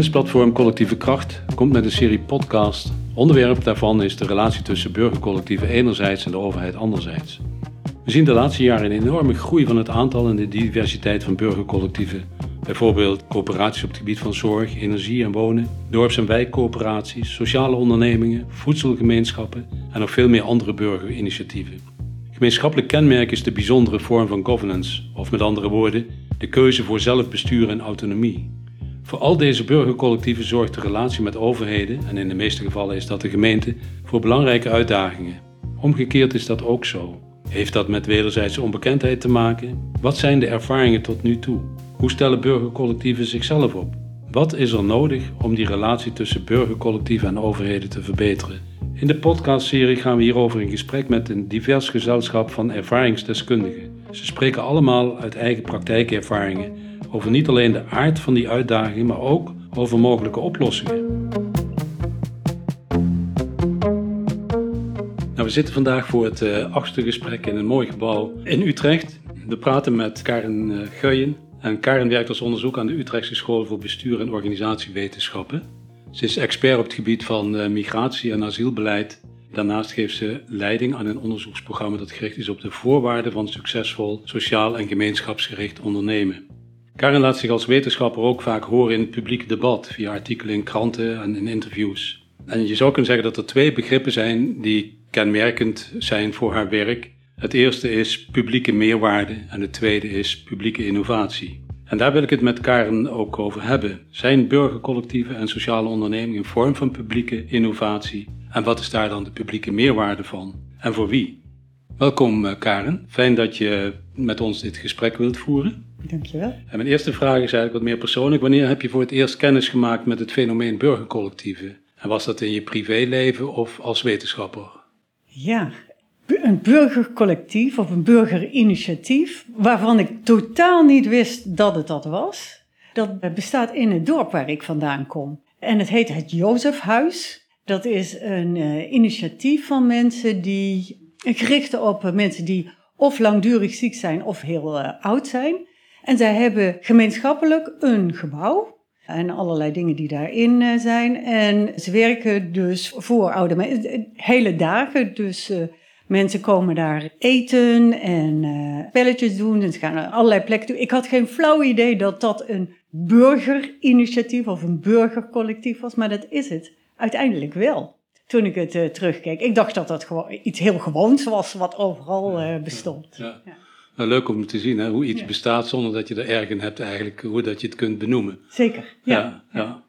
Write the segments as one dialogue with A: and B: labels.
A: Kennisplatform Collectieve Kracht komt met een serie podcast. Onderwerp daarvan is de relatie tussen burgercollectieven enerzijds en de overheid anderzijds. We zien de laatste jaren een enorme groei van het aantal en de diversiteit van burgercollectieven. Bijvoorbeeld coöperaties op het gebied van zorg, energie en wonen, dorps- en wijkcoöperaties, sociale ondernemingen, voedselgemeenschappen en nog veel meer andere burgerinitiatieven. Gemeenschappelijk kenmerk is de bijzondere vorm van governance, of met andere woorden, de keuze voor zelfbestuur en autonomie. Voor al deze burgercollectieven zorgt de relatie met overheden, en in de meeste gevallen is dat de gemeente, voor belangrijke uitdagingen. Omgekeerd is dat ook zo. Heeft dat met wederzijdse onbekendheid te maken? Wat zijn de ervaringen tot nu toe? Hoe stellen burgercollectieven zichzelf op? Wat is er nodig om die relatie tussen burgercollectieven en overheden te verbeteren? In de podcastserie gaan we hierover in gesprek met een divers gezelschap van ervaringsdeskundigen. Ze spreken allemaal uit eigen praktijkervaringen over niet alleen de aard van die uitdagingen, maar ook over mogelijke oplossingen. Nou, we zitten vandaag voor het uh, achtste gesprek in een mooi gebouw in Utrecht. We praten met Karen uh, Guijen. En Karen werkt als onderzoek aan de Utrechtse School voor Bestuur en Organisatiewetenschappen. Ze is expert op het gebied van uh, migratie en asielbeleid. Daarnaast geeft ze leiding aan een onderzoeksprogramma dat gericht is op de voorwaarden van succesvol sociaal en gemeenschapsgericht ondernemen. Karen laat zich als wetenschapper ook vaak horen in het publieke debat, via artikelen in kranten en in interviews. En je zou kunnen zeggen dat er twee begrippen zijn die kenmerkend zijn voor haar werk. Het eerste is publieke meerwaarde en het tweede is publieke innovatie. En daar wil ik het met Karen ook over hebben. Zijn burgercollectieven en sociale ondernemingen een vorm van publieke innovatie? En wat is daar dan de publieke meerwaarde van? En voor wie? Welkom eh, Karen, fijn dat je met ons dit gesprek wilt voeren.
B: Dankjewel.
A: En mijn eerste vraag is eigenlijk wat meer persoonlijk. Wanneer heb je voor het eerst kennis gemaakt met het fenomeen burgercollectieven? En was dat in je privéleven of als wetenschapper?
B: Ja, een burgercollectief of een burgerinitiatief waarvan ik totaal niet wist dat het dat was. Dat bestaat in het dorp waar ik vandaan kom. En het heet het Jozefhuis. Dat is een uh, initiatief van mensen die gericht op mensen die of langdurig ziek zijn of heel uh, oud zijn. En zij hebben gemeenschappelijk een gebouw en allerlei dingen die daarin uh, zijn. En ze werken dus voor oude mensen, hele dagen. Dus uh, mensen komen daar eten en uh, spelletjes doen. En ze gaan naar allerlei plekken toe. Ik had geen flauw idee dat dat een burgerinitiatief of een burgercollectief was, maar dat is het uiteindelijk wel. Toen ik het terugkeek. Ik dacht dat dat gewoon iets heel gewoons was, wat overal bestond.
A: Ja. Ja. Nou, leuk om te zien hè, hoe iets ja. bestaat zonder dat je er erg in hebt eigenlijk, hoe dat je het kunt benoemen.
B: Zeker, ja.
A: ja, ja.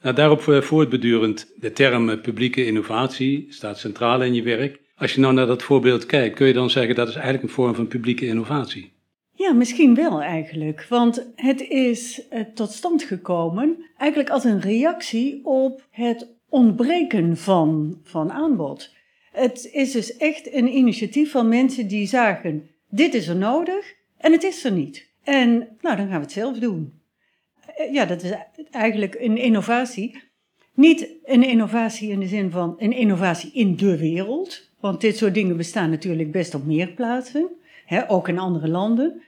A: Nou, daarop voortbedurend, de term publieke innovatie staat centraal in je werk. Als je nou naar dat voorbeeld kijkt, kun je dan zeggen dat is eigenlijk een vorm van publieke innovatie?
B: Ja, misschien wel eigenlijk. Want het is uh, tot stand gekomen eigenlijk als een reactie op het ontbreken van, van aanbod. Het is dus echt een initiatief van mensen die zagen dit is er nodig en het is er niet. En nou, dan gaan we het zelf doen. Ja, dat is eigenlijk een innovatie. Niet een innovatie in de zin van een innovatie in de wereld. Want dit soort dingen bestaan natuurlijk best op meer plaatsen, hè, ook in andere landen.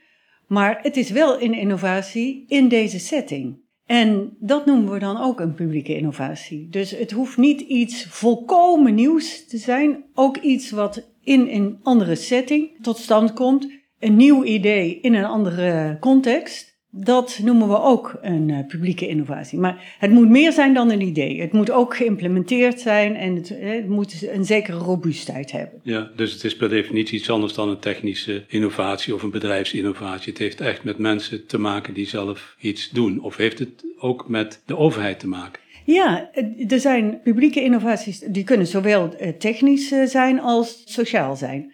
B: Maar het is wel een innovatie in deze setting. En dat noemen we dan ook een publieke innovatie. Dus het hoeft niet iets volkomen nieuws te zijn, ook iets wat in een andere setting tot stand komt, een nieuw idee in een andere context. Dat noemen we ook een uh, publieke innovatie. Maar het moet meer zijn dan een idee. Het moet ook geïmplementeerd zijn en het, het moet een zekere robuustheid hebben.
A: Ja, dus het is per definitie iets anders dan een technische innovatie of een bedrijfsinnovatie. Het heeft echt met mensen te maken die zelf iets doen. Of heeft het ook met de overheid te maken?
B: Ja, er zijn publieke innovaties die kunnen zowel technisch zijn als sociaal zijn.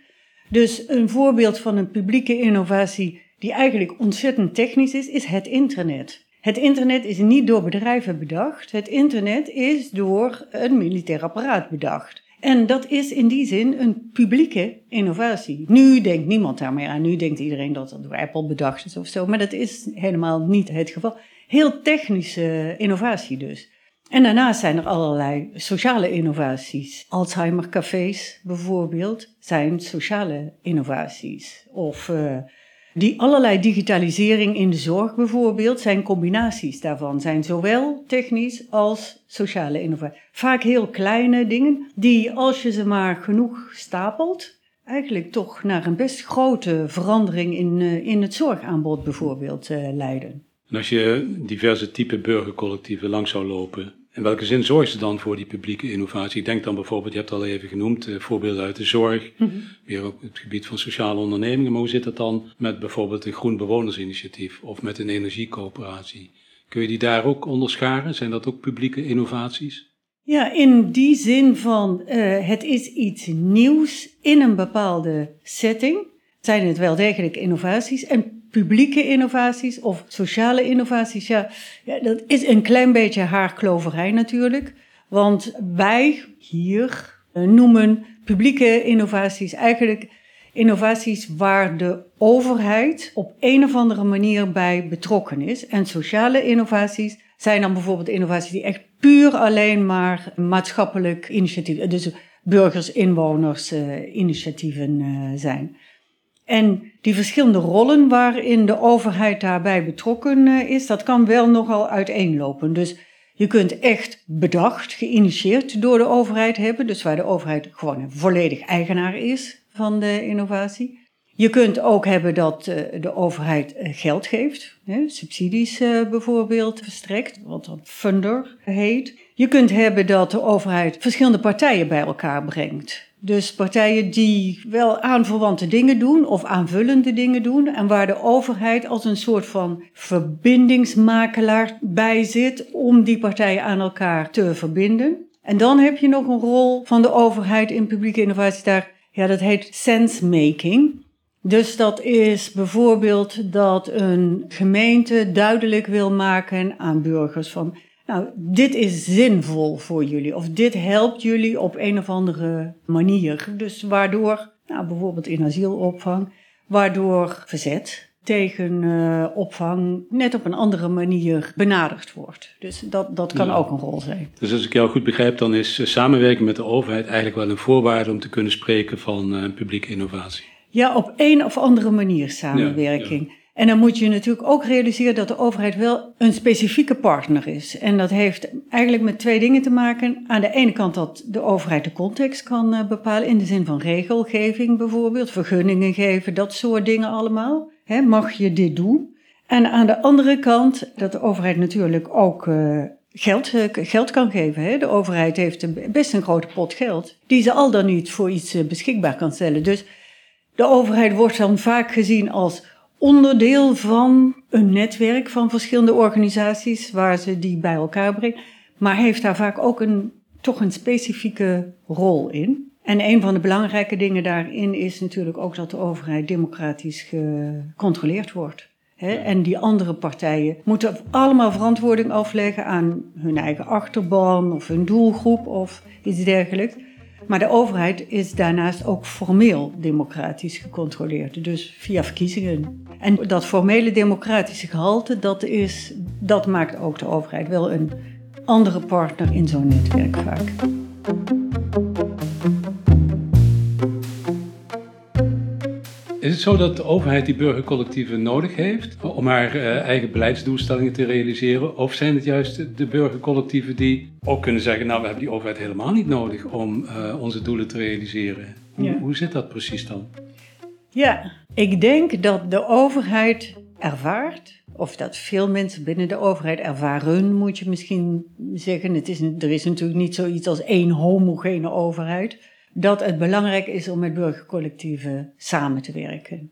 B: Dus een voorbeeld van een publieke innovatie die eigenlijk ontzettend technisch is, is het internet. Het internet is niet door bedrijven bedacht. Het internet is door een militair apparaat bedacht. En dat is in die zin een publieke innovatie. Nu denkt niemand daar meer aan. Nu denkt iedereen dat dat door Apple bedacht is of zo. Maar dat is helemaal niet het geval. Heel technische innovatie dus. En daarnaast zijn er allerlei sociale innovaties. Alzheimer-cafés bijvoorbeeld zijn sociale innovaties. Of uh, Die allerlei digitalisering in de zorg bijvoorbeeld zijn combinaties daarvan. Zijn zowel technisch als sociale innovatie. Vaak heel kleine dingen die als je ze maar genoeg stapelt, eigenlijk toch naar een best grote verandering in, uh, in het zorgaanbod bijvoorbeeld uh, leiden.
A: En als je diverse type burgercollectieven langs zou lopen, in welke zin zorgen ze dan voor die publieke innovatie? Ik denk dan bijvoorbeeld, je hebt het al even genoemd, uh, voorbeelden uit de zorg, mm -hmm. weer op het gebied van sociale ondernemingen. Maar hoe zit dat dan met bijvoorbeeld een groen bewonersinitiatief of met een energiecoöperatie? Kun je die daar ook onderscharen? Zijn dat ook publieke innovaties?
B: Ja, in die zin van uh, het is iets nieuws in een bepaalde setting. Zijn het wel degelijk innovaties en publieke innovaties of sociale innovaties? Ja, dat is een klein beetje haarkloverij natuurlijk. Want wij hier uh, noemen publieke innovaties eigenlijk innovaties waar de overheid op een of andere manier bij betrokken is. En sociale innovaties zijn dan bijvoorbeeld innovaties die echt puur alleen maar maatschappelijk initiatief, dus burgers, inwoners, uh, initiatieven uh, zijn. En die verschillende rollen waarin de overheid daarbij betrokken uh, is, dat kan wel nogal uiteenlopen. Dus je kunt echt bedacht, geïnitieerd door de overheid hebben, dus waar de overheid gewoon een volledig eigenaar is van de innovatie. Je kunt ook hebben dat uh, de overheid geld geeft, subsidies bijvoorbeeld verstrekt, wat dan funder heet. Je kunt hebben dat de overheid verschillende partijen bij elkaar brengt. Dus partijen die wel aanverwante dingen doen of aanvullende dingen doen en waar de overheid als een soort van verbindingsmakelaar bij zit om die partijen aan elkaar te verbinden. En dan heb je nog een rol van de overheid in publieke innovatie daar, ja dat heet sense making. Dus dat is bijvoorbeeld dat een gemeente duidelijk wil maken aan burgers van, nou, dit is zinvol voor jullie of dit helpt jullie op een of andere manier. Dus waardoor, nou, bijvoorbeeld in asielopvang, waardoor verzet tegen uh, opvang net op een andere manier benaderd wordt. Dus dat, dat kan ja. ook een rol zijn.
A: Dus als ik jou goed begrijp, dan is samenwerken met de overheid eigenlijk wel een voorwaarde om te kunnen spreken van uh, publieke innovatie.
B: Ja, op een of andere manier samenwerking. Ja, ja. En dan moet je natuurlijk ook realiseren dat de overheid wel een specifieke partner is. En dat heeft eigenlijk met twee dingen te maken. Aan de ene kant dat de overheid de context kan uh, bepalen, in de zin van regelgeving bijvoorbeeld, vergunningen geven, dat soort dingen allemaal. Mag je dit doen? En aan de andere kant dat de overheid natuurlijk ook uh, geld, uh, geld kan geven. De overheid heeft best een grote pot geld, die ze al dan niet voor iets beschikbaar kan stellen. Dus de overheid wordt dan vaak gezien als onderdeel van een netwerk van verschillende organisaties waar ze die bij elkaar brengt, maar heeft daar vaak ook een, toch een specifieke rol in. En een van de belangrijke dingen daarin is natuurlijk ook dat de overheid democratisch gecontroleerd wordt. He, en die andere partijen moeten allemaal verantwoording afleggen aan hun eigen achterban of hun doelgroep of iets dergelijks. Maar de overheid is daarnaast ook formeel democratisch gecontroleerd, dus via verkiezingen. En dat formele democratische gehalte, dat, is, dat maakt ook de overheid wel een andere partner in zo'n netwerk vaak.
A: Is het zo dat de overheid die burgercollectieven nodig heeft om haar uh, eigen beleidsdoelstellingen te realiseren? Of zijn het juist de burgercollectieven die ook kunnen zeggen, nou we hebben die overheid helemaal niet nodig om uh, onze doelen te realiseren? Hoe, ja. hoe zit dat precies dan?
B: Ja, ik denk dat de overheid ervaart, of dat veel mensen binnen de overheid ervaren, moet je misschien zeggen. Het is, er is natuurlijk niet zoiets als één homogene overheid dat het belangrijk is om met burgercollectieven samen te werken.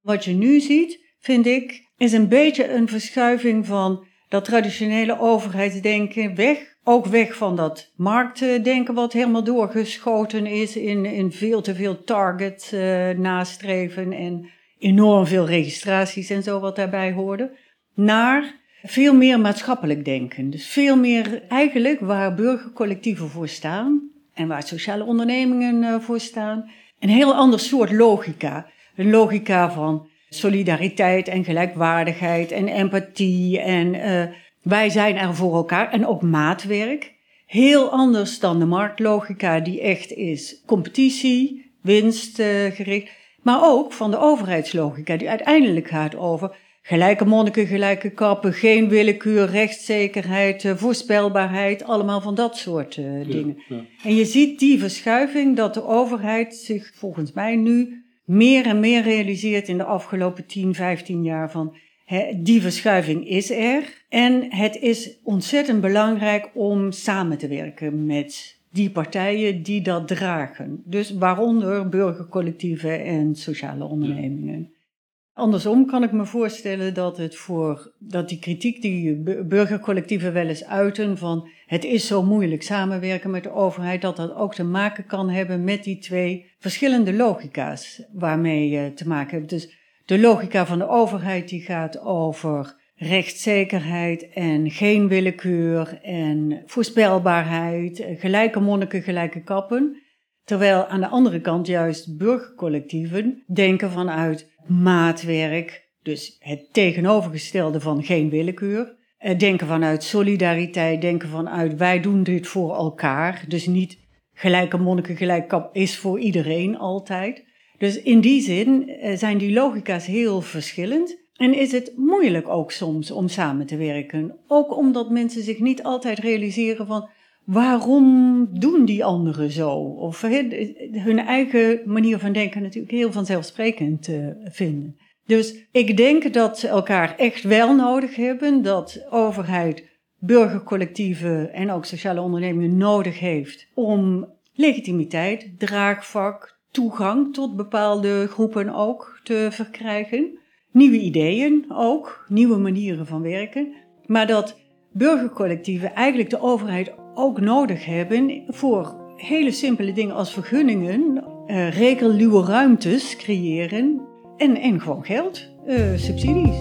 B: Wat je nu ziet, vind ik, is een beetje een verschuiving van dat traditionele overheidsdenken weg. Ook weg van dat marktdenken wat helemaal doorgeschoten is in, in veel te veel target uh, nastreven en enorm veel registraties en zo wat daarbij hoorde. Naar veel meer maatschappelijk denken. Dus veel meer eigenlijk waar burgercollectieven voor staan en waar sociale ondernemingen uh, voor staan. Een heel ander soort logica. Een logica van solidariteit en gelijkwaardigheid en empathie. En uh, wij zijn er voor elkaar en ook maatwerk. Heel anders dan de marktlogica die echt is competitie, winstgericht. Maar ook van de overheidslogica, die uiteindelijk gaat over gelijke monniken, gelijke kappen, geen willekeur, rechtszekerheid, eh, voorspelbaarheid, allemaal van dat soort uh, dingen. Ja. En je ziet die verschuiving dat de overheid zich volgens mij nu meer en meer realiseert in de afgelopen 10, 15 jaar van die verschuiving is er. En het is ontzettend belangrijk om samen te werken met die partijen die dat dragen. Dus waaronder burgercollectieven en sociale ondernemingen. Andersom kan ik me voorstellen dat het voor dat die kritiek die burgercollectieven wel eens uiten van het is zo moeilijk samenwerken met de overheid, dat dat ook te maken kan hebben met die twee verschillende logica's waarmee je te maken hebt. Dus de logica van de overheid die gaat over rechtszekerheid en geen willekeur en voorspelbaarheid, gelijke monniken, gelijke kappen. Terwijl aan de andere kant juist burgercollectieven denken vanuit maatwerk, dus het tegenovergestelde van geen willekeur. Eh, denken vanuit solidariteit, denken vanuit wij doen dit voor elkaar. Dus niet gelijke monniken, gelijk kap is voor iedereen altijd. Dus in die zin eh, zijn die logica's heel verschillend. En is het moeilijk ook soms om samen te werken. Ook omdat mensen zich niet altijd realiseren van waarom doen die anderen zo? Of hun eigen manier van denken natuurlijk heel vanzelfsprekend uh, vinden. Dus ik denk dat ze elkaar echt wel nodig hebben, dat overheid, burgercollectieven en ook sociale ondernemingen nodig heeft om legitimiteit, draagvak, toegang tot bepaalde groepen ook te verkrijgen. Nieuwe ideeën ook, nieuwe manieren van werken. Maar dat burgercollectieven eigenlijk de overheid ook nodig hebben voor hele simpele dingen als vergunningen, uh, ruimtes creëren en, en gewoon geld, uh, subsidies.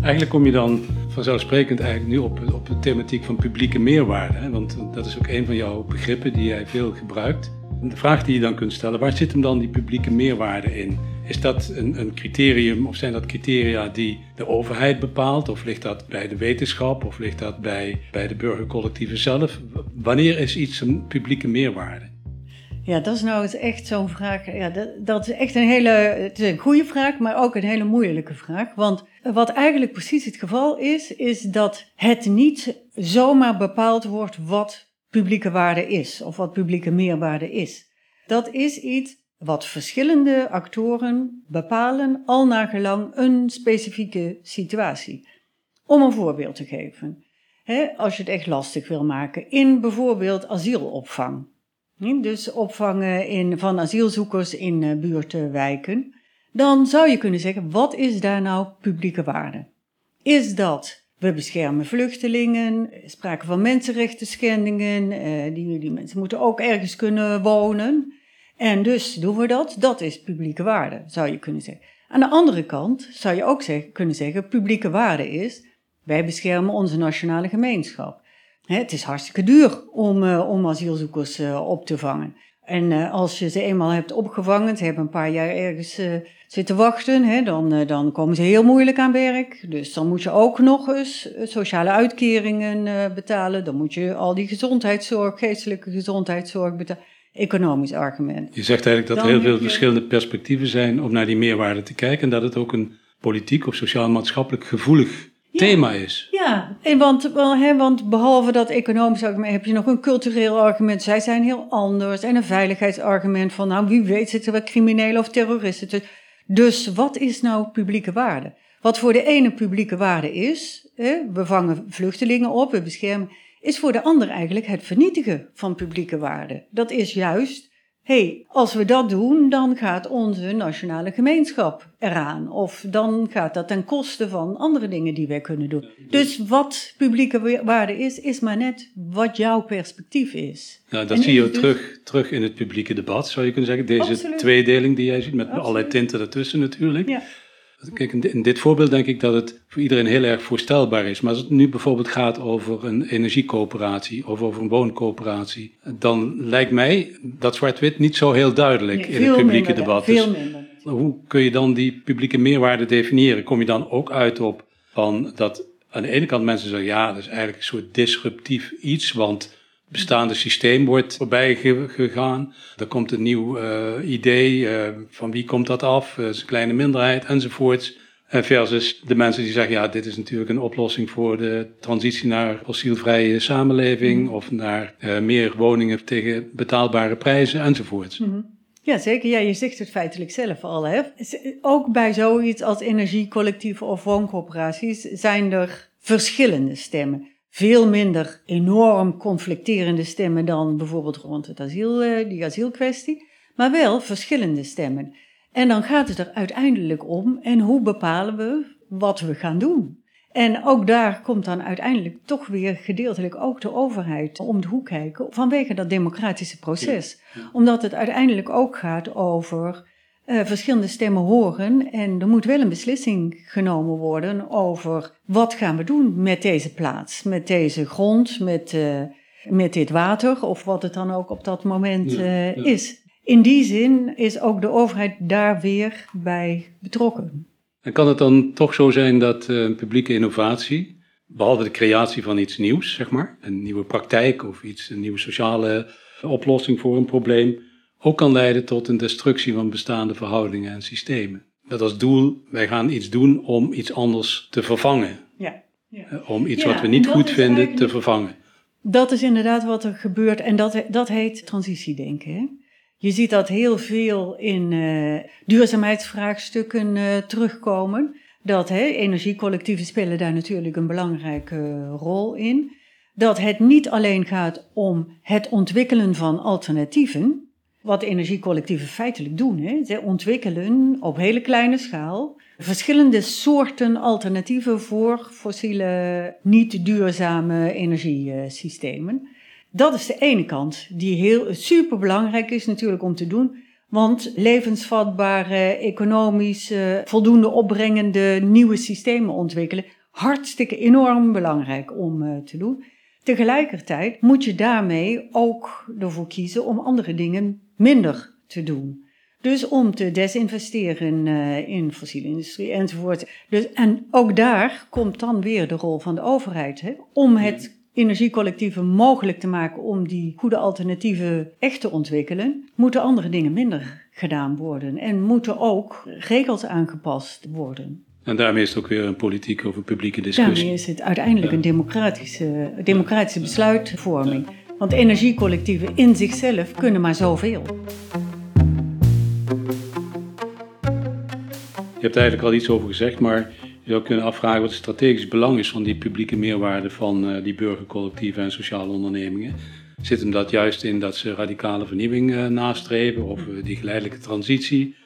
A: Eigenlijk kom je dan vanzelfsprekend eigenlijk nu op, op de thematiek van publieke meerwaarde. Want dat is ook een van jouw begrippen die jij veel gebruikt. De vraag die je dan kunt stellen, waar zit hem dan die publieke meerwaarde in? Is dat een, een, criterium of zijn dat criteria die de overheid bepaalt? Of ligt dat bij de wetenschap of ligt dat bij, bij de burgercollectieven zelf? Wanneer is iets een publieke meerwaarde?
B: Ja, dat is nou echt zo'n vraag. Ja, dat, dat, is echt een hele, het is een goede vraag, maar ook een hele moeilijke vraag. Want wat eigenlijk precies het geval is, is dat het niet zomaar bepaald wordt wat publieke waarde is of wat publieke meerwaarde is. Dat is iets wat verschillende actoren bepalen al naar gelang een specifieke situatie. Om een voorbeeld te geven, als je het echt lastig wil maken, in bijvoorbeeld asielopvang. Dus opvangen in, van asielzoekers in uh, buurtwijken. Dan zou je kunnen zeggen, wat is daar nou publieke waarde? Is dat we beschermen vluchtelingen, sprake van mensenrechten schendingen, uh, die, die mensen moeten ook ergens kunnen wonen. En dus doen we dat. Dat is publieke waarde, zou je kunnen zeggen. Aan de andere kant zou je ook zeggen, kunnen zeggen, publieke waarde is, wij beschermen onze nationale gemeenschap. het is hartstikke duur om, uh, om asielzoekers uh, op te vangen. En uh, als je ze eenmaal hebt opgevangen, ze hebben een paar jaar ergens zitten wachten, dan, dan komen ze heel moeilijk aan werk. Dus dan moet je ook nog eens sociale uitkeringen betalen. Dan moet je al die gezondheidszorg, geestelijke gezondheidszorg betalen economisch argument.
A: Je zegt eigenlijk dat er heel veel verschillende perspectieven zijn om naar die meerwaarde te kijken en dat het ook een politiek of sociaal-maatschappelijk gevoelig thema is.
B: Ja, en want, hè, want behalve dat economisch argument heb je nog een cultureel argument. Zij zijn heel anders. En een veiligheidsargument van, nou wie weet zitten we criminelen of terroristen. Dus wat is nou publieke waarde? Wat voor de ene publieke waarde is, hè, we vangen vluchtelingen op, we beschermen is voor de ander eigenlijk het vernietigen van publieke waarden. Dat is juist, hé, hey, als we dat doen, dan gaat onze nationale gemeenschap eraan. Of dan gaat dat ten koste van andere dingen die wij kunnen doen. Dus wat publieke waarde is, is maar net wat jouw perspectief is.
A: Nou, dat zie je dus... terug, terug in het publieke debat, zou je kunnen zeggen. Deze Absoluut. tweedeling die jij ziet, met allerlei tinten ertussen natuurlijk. Ja. Kijk, in dit voorbeeld denk ik dat het voor iedereen heel erg voorstelbaar is. Maar als het nu bijvoorbeeld gaat over een energiecoöperatie of over een wooncoöperatie, dan lijkt mij dat zwart-wit niet zo heel duidelijk in het publieke debat.
B: Veel dus minder.
A: Hoe kun je dan die publieke meerwaarde definiëren? Kom je dan ook uit op van dat aan de ene kant mensen zeggen ja, dat is eigenlijk een soort disruptief iets, want bestaande systeem wordt voorbij gegaan. Er komt een nieuw uh, idee, uh, van wie komt dat af? Uh, is een kleine minderheid enzovoorts. Versus de mensen die zeggen, ja, dit is natuurlijk een oplossing voor de transitie naar fossielvrije samenleving mm. of naar meer woningen tegen betaalbare prijzen enzovoorts.
B: Mm Ja, zeker. Ja, je zegt het feitelijk zelf al. Hè? Ook bij zoiets als energiecollectieven of wooncoöperaties zijn er verschillende stemmen veel minder enorm conflicterende stemmen dan bijvoorbeeld rond het asiel, eh, die asielkwestie, maar wel verschillende stemmen. En dan gaat het er uiteindelijk om en hoe bepalen we wat we gaan doen. En ook daar komt dan uiteindelijk toch weer gedeeltelijk ook de overheid om de hoek kijken vanwege dat democratische proces. Omdat het uiteindelijk ook gaat over uh, verschillende stemmen horen. En er moet wel een beslissing genomen worden over wat gaan we doen met deze plaats, met deze grond, met, uh, met dit water of wat het dan ook op dat moment uh, is. In die zin is ook de overheid daar weer bij betrokken.
A: En kan het dan toch zo zijn dat publieke innovatie, behalve de creatie van iets nieuws, zeg maar, een nieuwe praktijk of iets, een nieuwe sociale oplossing voor een probleem, ook kan leiden tot een destructie van bestaande verhoudingen en systemen. Dat als doel, wij gaan iets doen om iets anders te vervangen. Ja. ja. Eh, om iets wat we niet goed vinden te vervangen.
B: Dat is inderdaad wat er gebeurt en dat, dat heet transitiedenken. Hè? Je ziet dat heel veel in uh, duurzaamheidsvraagstukken uh, terugkomen. Dat hè, energiecollectieven spelen daar natuurlijk een belangrijke rol in. Dat het niet alleen gaat om het ontwikkelen van alternatieven, wat energiecollectieven feitelijk doen. Hè. Ze ontwikkelen op hele kleine schaal verschillende soorten alternatieven voor fossiele, niet duurzame energiesystemen. Dat is de ene kant, die heel super belangrijk is natuurlijk om te doen. Want levensvatbare, economisch voldoende opbrengende nieuwe systemen ontwikkelen, hartstikke enorm belangrijk om uh, te doen. Tegelijkertijd moet je daarmee ook ervoor kiezen om andere dingen minder te doen. Dus om te desinvesteren uh, in fossiele industrie enzovoort. Dus, en ook daar komt dan weer de rol van de overheid. Hè, om het energiecollectieven mogelijk te maken om die goede alternatieven echt te ontwikkelen, moeten andere dingen minder gedaan worden. En moeten ook regels aangepast worden.
A: En daarmee is het ook weer een politieke of een publieke discussie.
B: Daarmee is het uiteindelijk een democratische, democratische besluitvorming. Want energiecollectieven in zichzelf kunnen maar zoveel.
A: Je hebt eigenlijk al iets over gezegd, maar je zou kunnen afvragen wat het strategisch belang is van die publieke meerwaarde van uh, die burgercollectieven en sociale ondernemingen. Zit hem dat juist in dat ze radicale vernieuwing uh, nastreven of uh, die geleidelijke transitie?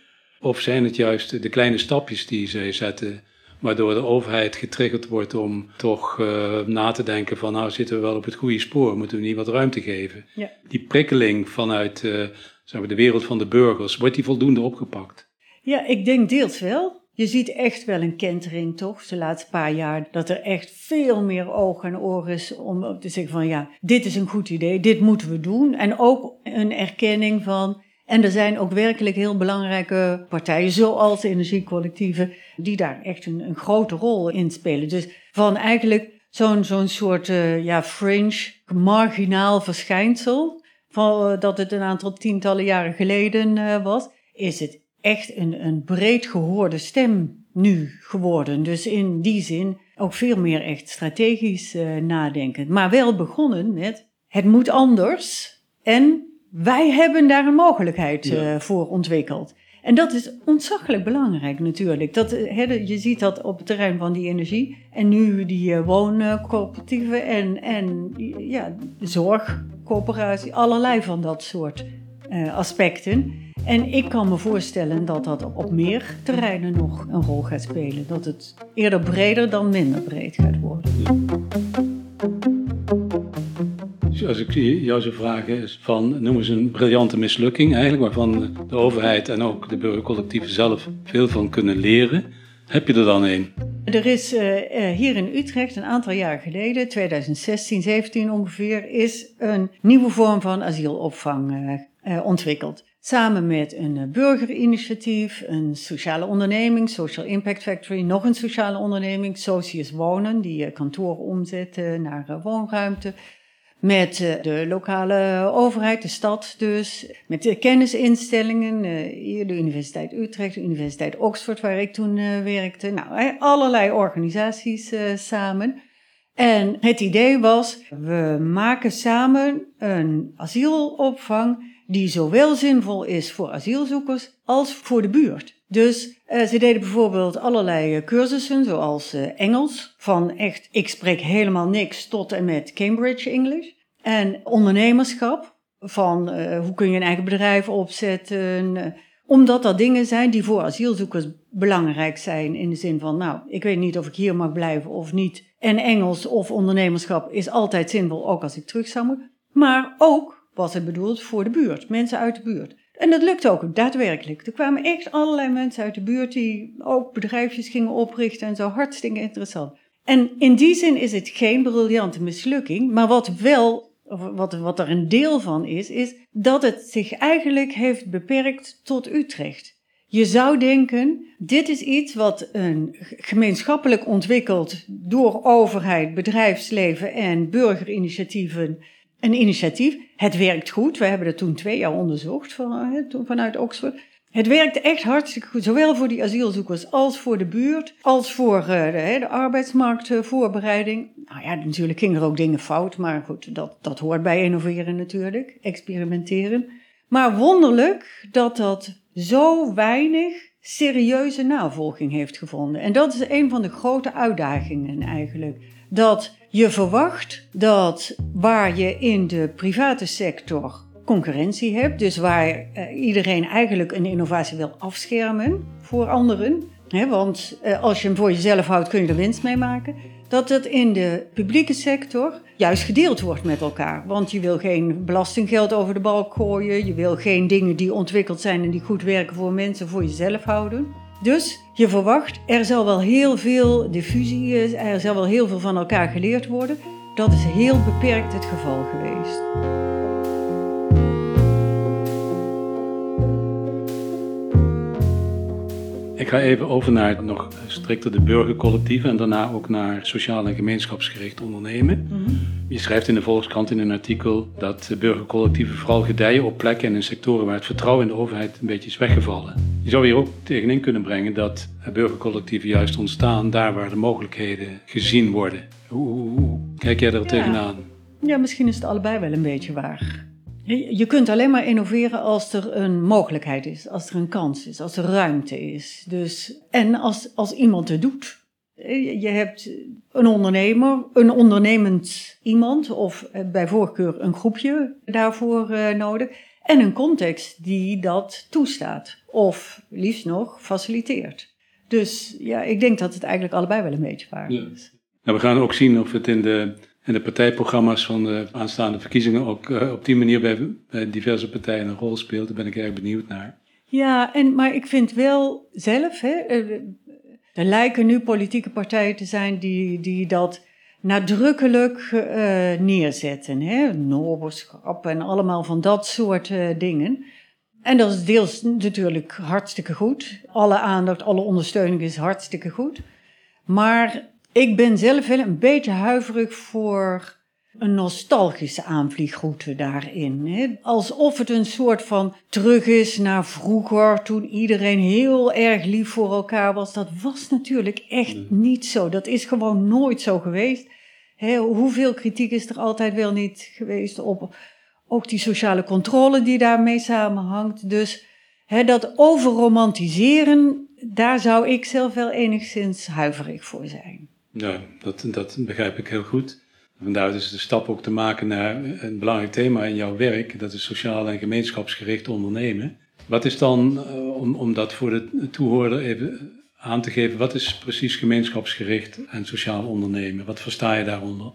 A: Of zijn het juist de kleine stapjes die zij zetten waardoor de overheid getriggerd wordt om toch uh, na te denken van nou zitten we wel op het goede spoor, moeten we niet wat ruimte geven. Ja. Die prikkeling vanuit uh, zeg maar, de wereld van de burgers, wordt die voldoende opgepakt?
B: Ja, ik denk deels wel. Je ziet echt wel een kentering, toch, de laatste paar jaar, dat er echt veel meer ogen en oren is om te zeggen van ja, dit is een goed idee, dit moeten we doen. En ook een erkenning van en er zijn ook werkelijk heel belangrijke partijen, zoals energiecollectieven, die daar echt een, een grote rol in spelen. Dus van eigenlijk zo'n zo'n soort uh, ja, fringe, marginaal verschijnsel, van, uh, dat het een aantal tientallen jaren geleden uh, was, is het echt een, een breed gehoorde stem nu geworden. Dus in die zin ook veel meer echt strategisch nadenken. Maar wel begonnen met het moet anders en wij hebben daar een mogelijkheid uh, voor ontwikkeld. En dat is ontzaglijk belangrijk natuurlijk. Dat, uh, je ziet dat op het terrein van die energie. En nu die uh, wooncoöperatieven en, en ja, zorgcoöperatie. Allerlei van dat soort aspecten. En ik kan me voorstellen dat dat op meer terreinen nog een rol gaat spelen. Dat het eerder breder dan minder breed gaat worden
A: als ik jou zou vragen, is van noem eens een briljante mislukking eigenlijk, waarvan de overheid en ook de burgercollectieven zelf veel van kunnen leren. Heb je er dan een?
B: Er is uh, hier in Utrecht een aantal jaar geleden, 2016, 17 ongeveer, is een nieuwe vorm van asielopvang uh, ontwikkeld. Samen met een burgerinitiatief, een sociale onderneming, Social Impact Factory, nog een sociale onderneming, Socius Wonen, die kantoren omzetten naar woonruimte met eh, de lokale overheid, de stad dus, met de kennisinstellingen, hier de Universiteit Utrecht, de Universiteit Oxford, waar ik toen werkte. Nou, allerlei organisaties samen. En het idee was, we maken samen een asielopvang die zowel zinvol is voor asielzoekers als voor de buurt. Dus uh, ze deden bijvoorbeeld allerlei eh, cursussen, zoals uh, Engels, van echt, ik spreek helemaal niks tot en met Cambridge English. En ondernemerschap, van hoe kun je een eigen bedrijf opzetten. omdat dat dingen zijn die voor asielzoekers belangrijk zijn. In de zin van, nou, ik weet niet of ik hier mag blijven of niet. En Engels of ondernemerschap is altijd zinvol, ook als ik terug zou moeten. Maar ook was het bedoeld voor de buurt, mensen uit de buurt. En dat lukte ook daadwerkelijk. Er kwamen echt allerlei mensen uit de buurt die ook bedrijfjes gingen oprichten en zo. Hartstikke interessant. En in die zin is het geen briljante mislukking. Maar wat wel, wat, wat er een deel van is, is dat het zich eigenlijk heeft beperkt tot Utrecht. Je zou denken, dit is iets wat een gemeenschappelijk ontwikkeld door overheid, bedrijfsleven en burgerinitiatieven een initiatief. Het werkt goed. We hebben dat toen twee jaar onderzocht van, vanuit Oxford. Het werkte echt hartstikke goed, zowel voor die asielzoekers als voor de buurt, als voor de, de arbeidsmarktvoorbereiding. Nou ja, natuurlijk gingen er ook dingen fout, maar goed, dat, dat hoort bij innoveren natuurlijk, experimenteren. Maar wonderlijk dat dat zo weinig serieuze navolging heeft gevonden. En dat is een van de grote uitdagingen eigenlijk. Dat je verwacht dat waar je in de private sector concurrentie hebt, dus waar uh, iedereen eigenlijk een innovatie wil afschermen voor anderen, hè, want uh, als je hem voor jezelf houdt kun je er winst mee maken, dat het in de publieke sector juist gedeeld wordt met elkaar. Want je wil geen belastinggeld over de balk gooien, je wil geen dingen die ontwikkeld zijn en die goed werken voor mensen voor jezelf houden. Dus je verwacht, er zal wel heel veel diffusie, er zal wel heel veel van elkaar geleerd worden. Dat is heel beperkt het geval geweest.
A: Ik ga even over naar nog strikter de burgercollectieven en daarna ook naar sociaal en gemeenschapsgericht ondernemen. Mhm. Je schrijft in de Volkskrant in een artikel dat burgercollectieven vooral gedijen op plekken en in sectoren waar het vertrouwen in de overheid een beetje is weggevallen. Je zou hier ook tegenin kunnen brengen dat burgercollectieven juist ontstaan daar waar de mogelijkheden gezien worden. Hoe, kijk jij er tegenaan?
B: Ja, misschien is het allebei wel een beetje waar. Je kunt alleen maar innoveren als er een mogelijkheid is, als er een kans is, als er ruimte is. Dus, en als, als iemand het doet. Je hebt een ondernemer, een ondernemend iemand of eh, bij voorkeur een groepje daarvoor uh, nodig. En een context die dat toestaat of liefst nog faciliteert. Dus ja, ik denk dat het eigenlijk allebei wel een beetje waar is.
A: Nou, we gaan ook zien of het in de en de partijprogramma's van de aanstaande verkiezingen ook uh, op die manier bij, diverse partijen een rol speelt. Daar ben ik erg benieuwd naar.
B: Ja, en, maar ik vind wel zelf, hè, eh, er lijken nu politieke partijen te zijn die, die dat nadrukkelijk uh, neerzetten. Hè? Noberschap en allemaal van dat soort dingen. En dat is deels natuurlijk hartstikke goed. Alle aandacht, alle ondersteuning is hartstikke goed. Maar ik ben zelf wel een beetje huiverig voor een nostalgische aanvliegroute daarin. Hè? Alsof het een soort van terug is naar vroeger, toen iedereen heel erg lief voor elkaar was. Dat was natuurlijk echt niet zo. Dat is gewoon nooit zo geweest. Hè? Hoeveel kritiek is er altijd wel niet geweest op ook die sociale controle die daarmee samenhangt. Dus hè, dat overromantiseren, daar zou ik zelf wel enigszins huiverig voor zijn.
A: Ja, dat, dat begrijp ik heel goed. Vandaar dus de stap ook te maken naar een belangrijk thema in jouw werk, dat is sociaal en gemeenschapsgericht ondernemen. Wat is dan, eh, om, om dat voor de toehoorder even aan te geven, wat is precies gemeenschapsgericht en sociaal ondernemen? Wat versta je daaronder?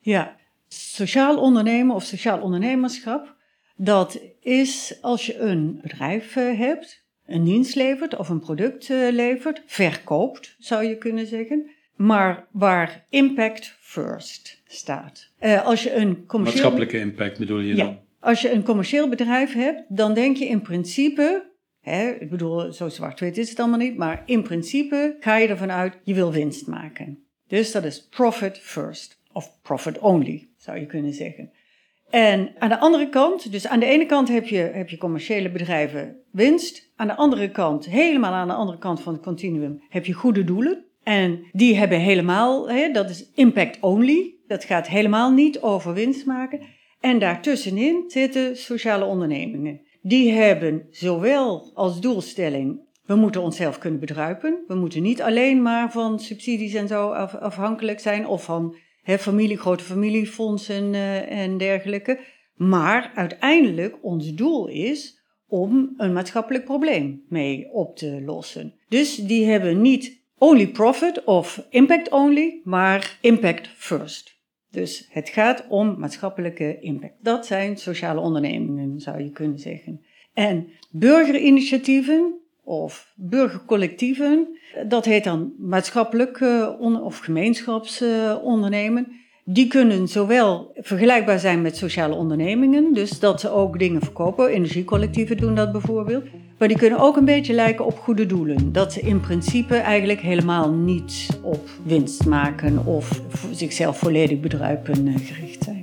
B: Ja, sociaal ondernemen of sociaal ondernemerschap, dat is als je een bedrijf eh, hebt, een dienst levert of een product eh, levert, verkoopt zou je kunnen zeggen maar waar impact first staat. Uh, als je een commercieel...
A: Maatschappelijke impact bedoel je dan?
B: Als je een commercieel bedrijf hebt, dan denk je in principe, hè, ik bedoel, zo zwart-wit is het allemaal niet, maar in principe ga je ervan uit, je wil winst maken. Dus dat is profit first. of profit only, zou je kunnen zeggen. En aan de andere kant, dus aan de ene kant heb je, heb je commerciële bedrijven winst. Aan de andere kant, helemaal aan de andere kant van het continuum, heb je goede doelen. En die hebben helemaal, hè, dat is impact only. Dat gaat helemaal niet over winst maken. En daartussenin zitten sociale ondernemingen. Die hebben zowel als doelstelling, we moeten onszelf kunnen bedruipen. We moeten niet alleen maar van subsidies en zo afhankelijk zijn of van hè, familie, grote familiefondsen uh, en dergelijke. Maar uiteindelijk ons doel is om een maatschappelijk probleem mee op te lossen. Dus die hebben niet only profit of impact only, maar impact first. Dus het gaat om maatschappelijke impact. Dat zijn sociale ondernemingen, zou je kunnen zeggen. En burgerinitiatieven of burgercollectieven, dat heet dan maatschappelijk of gemeenschapsondernemen. Die kunnen zowel vergelijkbaar zijn met sociale ondernemingen, dus dat ze ook dingen verkopen. Energiecollectieven doen dat bijvoorbeeld. Maar die kunnen ook een beetje lijken op goede doelen. Dat ze in principe eigenlijk helemaal niet op winst maken of zichzelf volledig bedruipen eh, gericht zijn.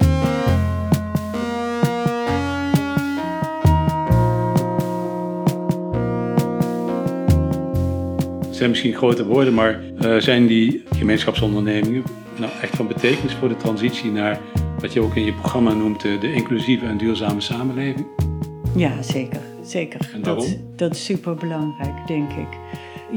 A: Het zijn misschien grote woorden, maar uh, zijn die gemeenschapsondernemingen nou echt van betekenis voor de transitie naar wat je ook in je programma noemt de inclusieve en duurzame samenleving?
B: Ja, zeker. Zeker. Dat, dat is super belangrijk, denk ik.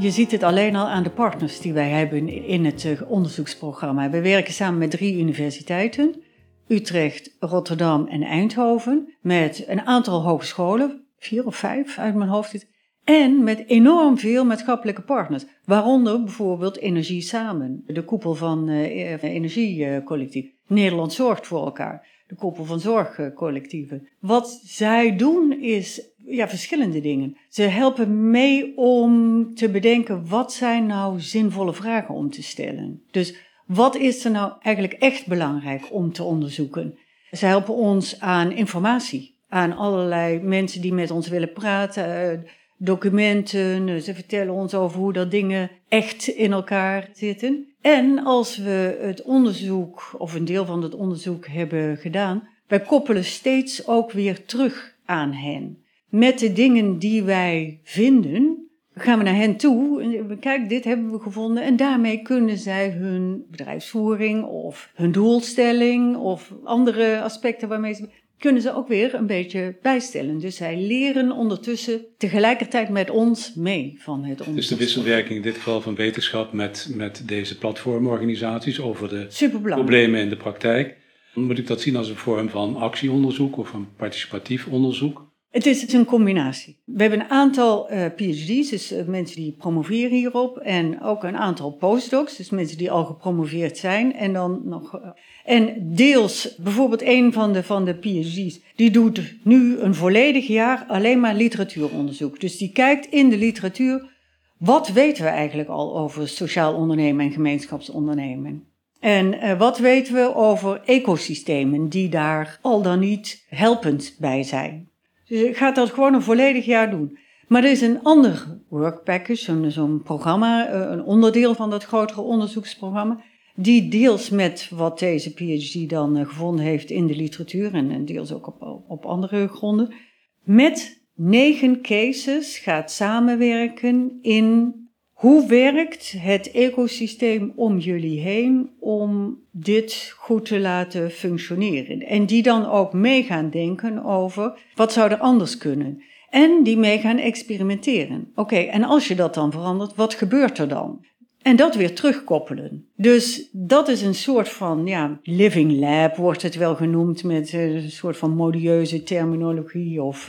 B: Je ziet het alleen al aan de partners die wij hebben in het eh, onderzoeksprogramma. We werken samen met drie universiteiten: Utrecht, Rotterdam en Eindhoven. Met een aantal hogescholen, vier of vijf uit mijn hoofd. En met enorm veel maatschappelijke partners, waaronder bijvoorbeeld Energie Samen, de koepel van uh, Energiecollectief. Nederland zorgt voor elkaar, de koepel van zorgcollectieven. Wat zij doen is ja, verschillende dingen. Ze helpen mee om te bedenken wat zijn nou zinvolle vragen om te stellen. Dus wat is er nou eigenlijk echt belangrijk om te onderzoeken? Ze helpen ons aan informatie, aan allerlei mensen die met ons willen praten documenten. Eh, ze vertellen ons over hoe dat dingen echt in elkaar zitten. En als we het onderzoek, of een deel van het onderzoek hebben gedaan, wij koppelen steeds ook weer terug aan hen. Met de dingen die wij vinden, gaan we naar hen toe. Kijk, dit hebben we gevonden. En daarmee kunnen zij hun bedrijfsvoering of hun doelstelling of andere aspecten waarmee ze kunnen ze ook weer een beetje bijstellen. Dus zij leren ondertussen tegelijkertijd met ons mee van het onderzoek.
A: Dus de wisselwerking in dit geval van wetenschap met, met deze platformorganisaties over de problemen in de praktijk. Moet ik dat zien als een vorm van actieonderzoek of een participatief onderzoek?
B: Het is een combinatie. We hebben een aantal uh, PhD's, dus uh, mensen die promoveren hierop, en ook een aantal postdocs, dus mensen die al gepromoveerd zijn. En dan nog. Uh, en deels, bijvoorbeeld een van de, van de PhD's, die doet nu een volledig jaar alleen maar literatuuronderzoek. Dus die kijkt in de literatuur, wat weten we eigenlijk al over sociaal ondernemen en gemeenschapsondernemen? En wat weten we over ecosystemen die daar al dan niet helpend bij zijn? Dus ik dat gewoon een volledig jaar doen. Maar er is een ander work package, zo'n programma, eh, een onderdeel van dat grotere onderzoeksprogramma, die deels met wat deze PhD dan eh, gevonden heeft in de literatuur en deels ook op, op andere gronden, met negen cases gaat samenwerken in hoe werkt het ecosysteem om jullie heen om dit goed te laten functioneren? En die dan ook mee gaan denken over wat zou er anders kunnen? En die mee gaan experimenteren. Oké, en als je dat dan verandert, wat gebeurt er dan? En dat weer terugkoppelen. Dus dat is een soort van ja, living lab, wordt het wel genoemd, met een soort van modieuze terminologie of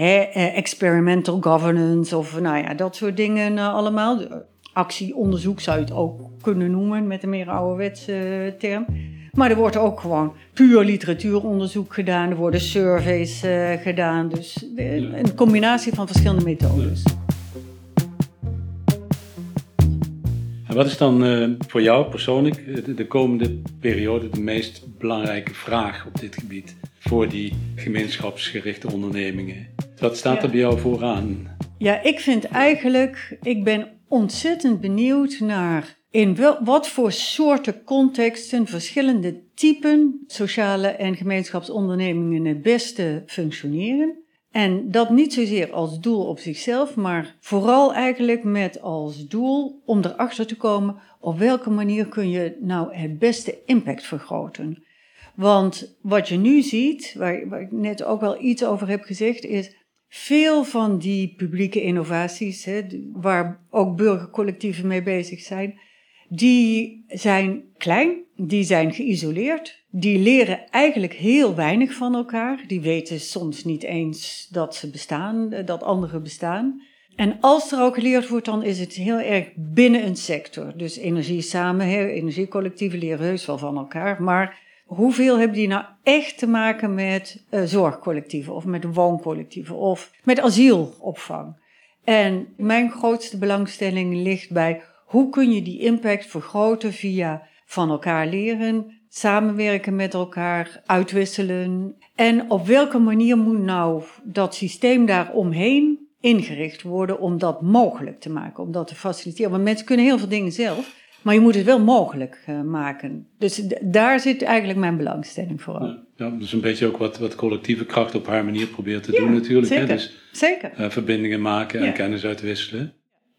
B: eh, experimental governance of nou ja, dat soort dingen uh, allemaal. Actieonderzoek zou je het ook kunnen noemen met een meer ouderwetse uh, term. Maar er wordt ook gewoon puur literatuuronderzoek gedaan. Er worden surveys gedaan. Dus een combinatie van verschillende methodes.
A: En wat is dan voor jou persoonlijk de komende periode de meest belangrijke vraag op dit gebied voor die gemeenschapsgerichte ondernemingen? Wat staat er bij jou vooraan?
B: Ja, ik vind eigenlijk, ik ben ontzettend benieuwd naar in wat voor soorten contexten verschillende typen sociale en gemeenschapsondernemingen het beste functioneren. En dat niet zozeer als doel op zichzelf, maar vooral eigenlijk met als doel om erachter te komen op welke manier kun je nou het beste impact vergroten. Want wat je nu ziet, waar, waar ik net ook wel iets over heb gezegd, is veel van die publieke innovaties, hè, waar ook burgercollectieven mee bezig zijn, die zijn klein, die zijn geïsoleerd, die leren eigenlijk heel weinig van elkaar. Die weten soms niet eens dat ze bestaan, eh, dat anderen bestaan. En als er ook geleerd wordt, dan is het heel erg binnen een sector. Dus energie samen, energiecollectieven leren heus wel van elkaar. Maar hoeveel hebben die nou echt te maken met uh, zorgcollectieven of met wooncollectieven of met asielopvang? En mijn grootste belangstelling ligt bij hoe kun je die impact vergroten via van elkaar leren, samenwerken met elkaar, uitwisselen. En op welke manier moet nou dat systeem daaromheen ingericht worden om dat mogelijk te maken, om dat te faciliteren? Want mensen kunnen heel veel dingen zelf, maar je moet het wel mogelijk uh, maken. Dus daar zit eigenlijk mijn belangstelling voor. Ja,
A: ja, dus een beetje ook wat, wat collectieve kracht op haar manier probeert te doen natuurlijk.
B: Zeker,
A: hè?
B: Dus, zeker.
A: Uh, verbindingen maken en kennis uitwisselen.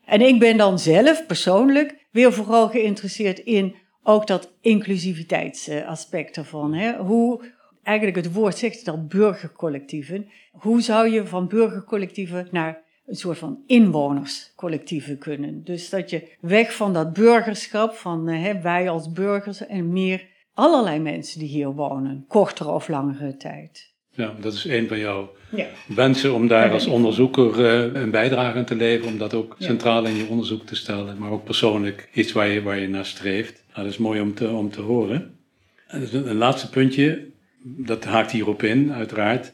B: En ik ben dan zelf persoonlijk weer vooral geïnteresseerd in ook dat inclusiviteitsaspect ervan. Hè? Hoe, eigenlijk het woord zegt het al, burgercollectieven. Hoe zou je van burgercollectieven naar een soort van inwonerscollectieven kunnen? Dus dat je weg van dat burgerschap, van eh, hè, wij als burgers en meer allerlei mensen die hier wonen, kortere of langere tijd.
A: Ja, dat is een van jouw ja. wensen om daar als onderzoeker uh, een bijdrage aan te leveren, om dat ook centraal in je onderzoek te stellen, maar ook persoonlijk iets waar je, waar je naar streeft. Nou, dat is mooi om te, om te horen. En een laatste puntje, dat haakt hierop in, uiteraard.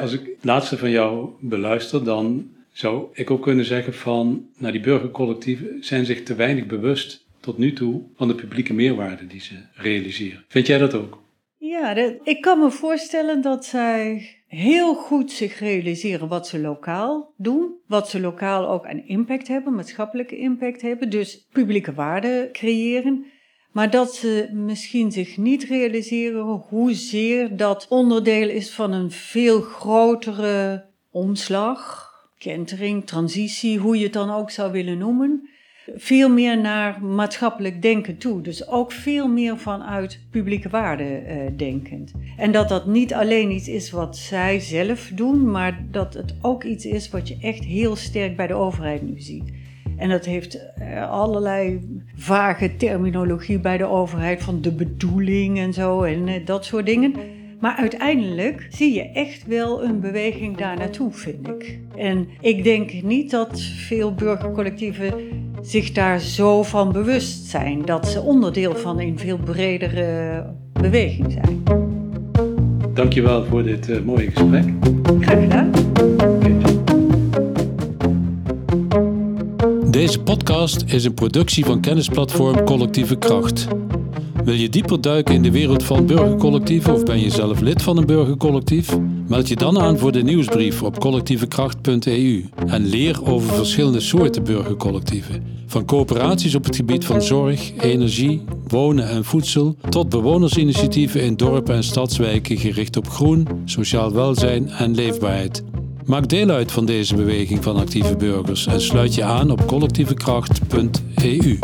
A: Als ik het laatste van jou beluister, dan zou ik ook kunnen zeggen van, nou die burgercollectieven zijn zich te weinig bewust tot nu toe van de publieke meerwaarde die ze realiseren. Vind jij dat ook?
B: Ja, ik kan me voorstellen dat zij heel goed zich realiseren wat ze lokaal doen, wat ze lokaal ook aan impact hebben, maatschappelijke impact hebben, dus publieke waarde creëren. Maar dat ze misschien zich niet realiseren hoezeer dat onderdeel is van een veel grotere omslag, kentering, transitie, hoe je het dan ook zou willen noemen veel meer naar maatschappelijk denken toe. Dus ook veel meer vanuit publieke waarden uh, denkend. En dat dat niet alleen iets is wat zij zelf doen, maar dat het ook iets is wat je echt heel sterk bij de overheid nu ziet. En dat heeft uh, allerlei vage terminologie bij de overheid van de bedoeling en zo en uh, dat soort dingen. Maar uiteindelijk zie je echt wel een beweging daar naartoe, vind ik. En ik denk niet dat veel burgercollectieven zich daar zo van bewust zijn dat ze onderdeel van een veel bredere beweging zijn.
A: Dankjewel voor dit uh, mooie gesprek.
B: Graag gedaan.
A: Deze podcast is een productie van kennisplatform Collectieve Kracht. Wil je dieper duiken in de wereld van burgercollectieven of ben je zelf lid van een burgercollectief? Meld je dan aan voor de nieuwsbrief op collectievekracht.eu en leer over verschillende soorten burgercollectieven. Van coöperaties op het gebied van zorg, energie, wonen en voedsel tot bewonersinitiatieven in dorpen en stadswijken gericht op groen, sociaal welzijn en leefbaarheid. Maak deel uit van deze beweging van actieve burgers en sluit je aan op collectievekracht.eu.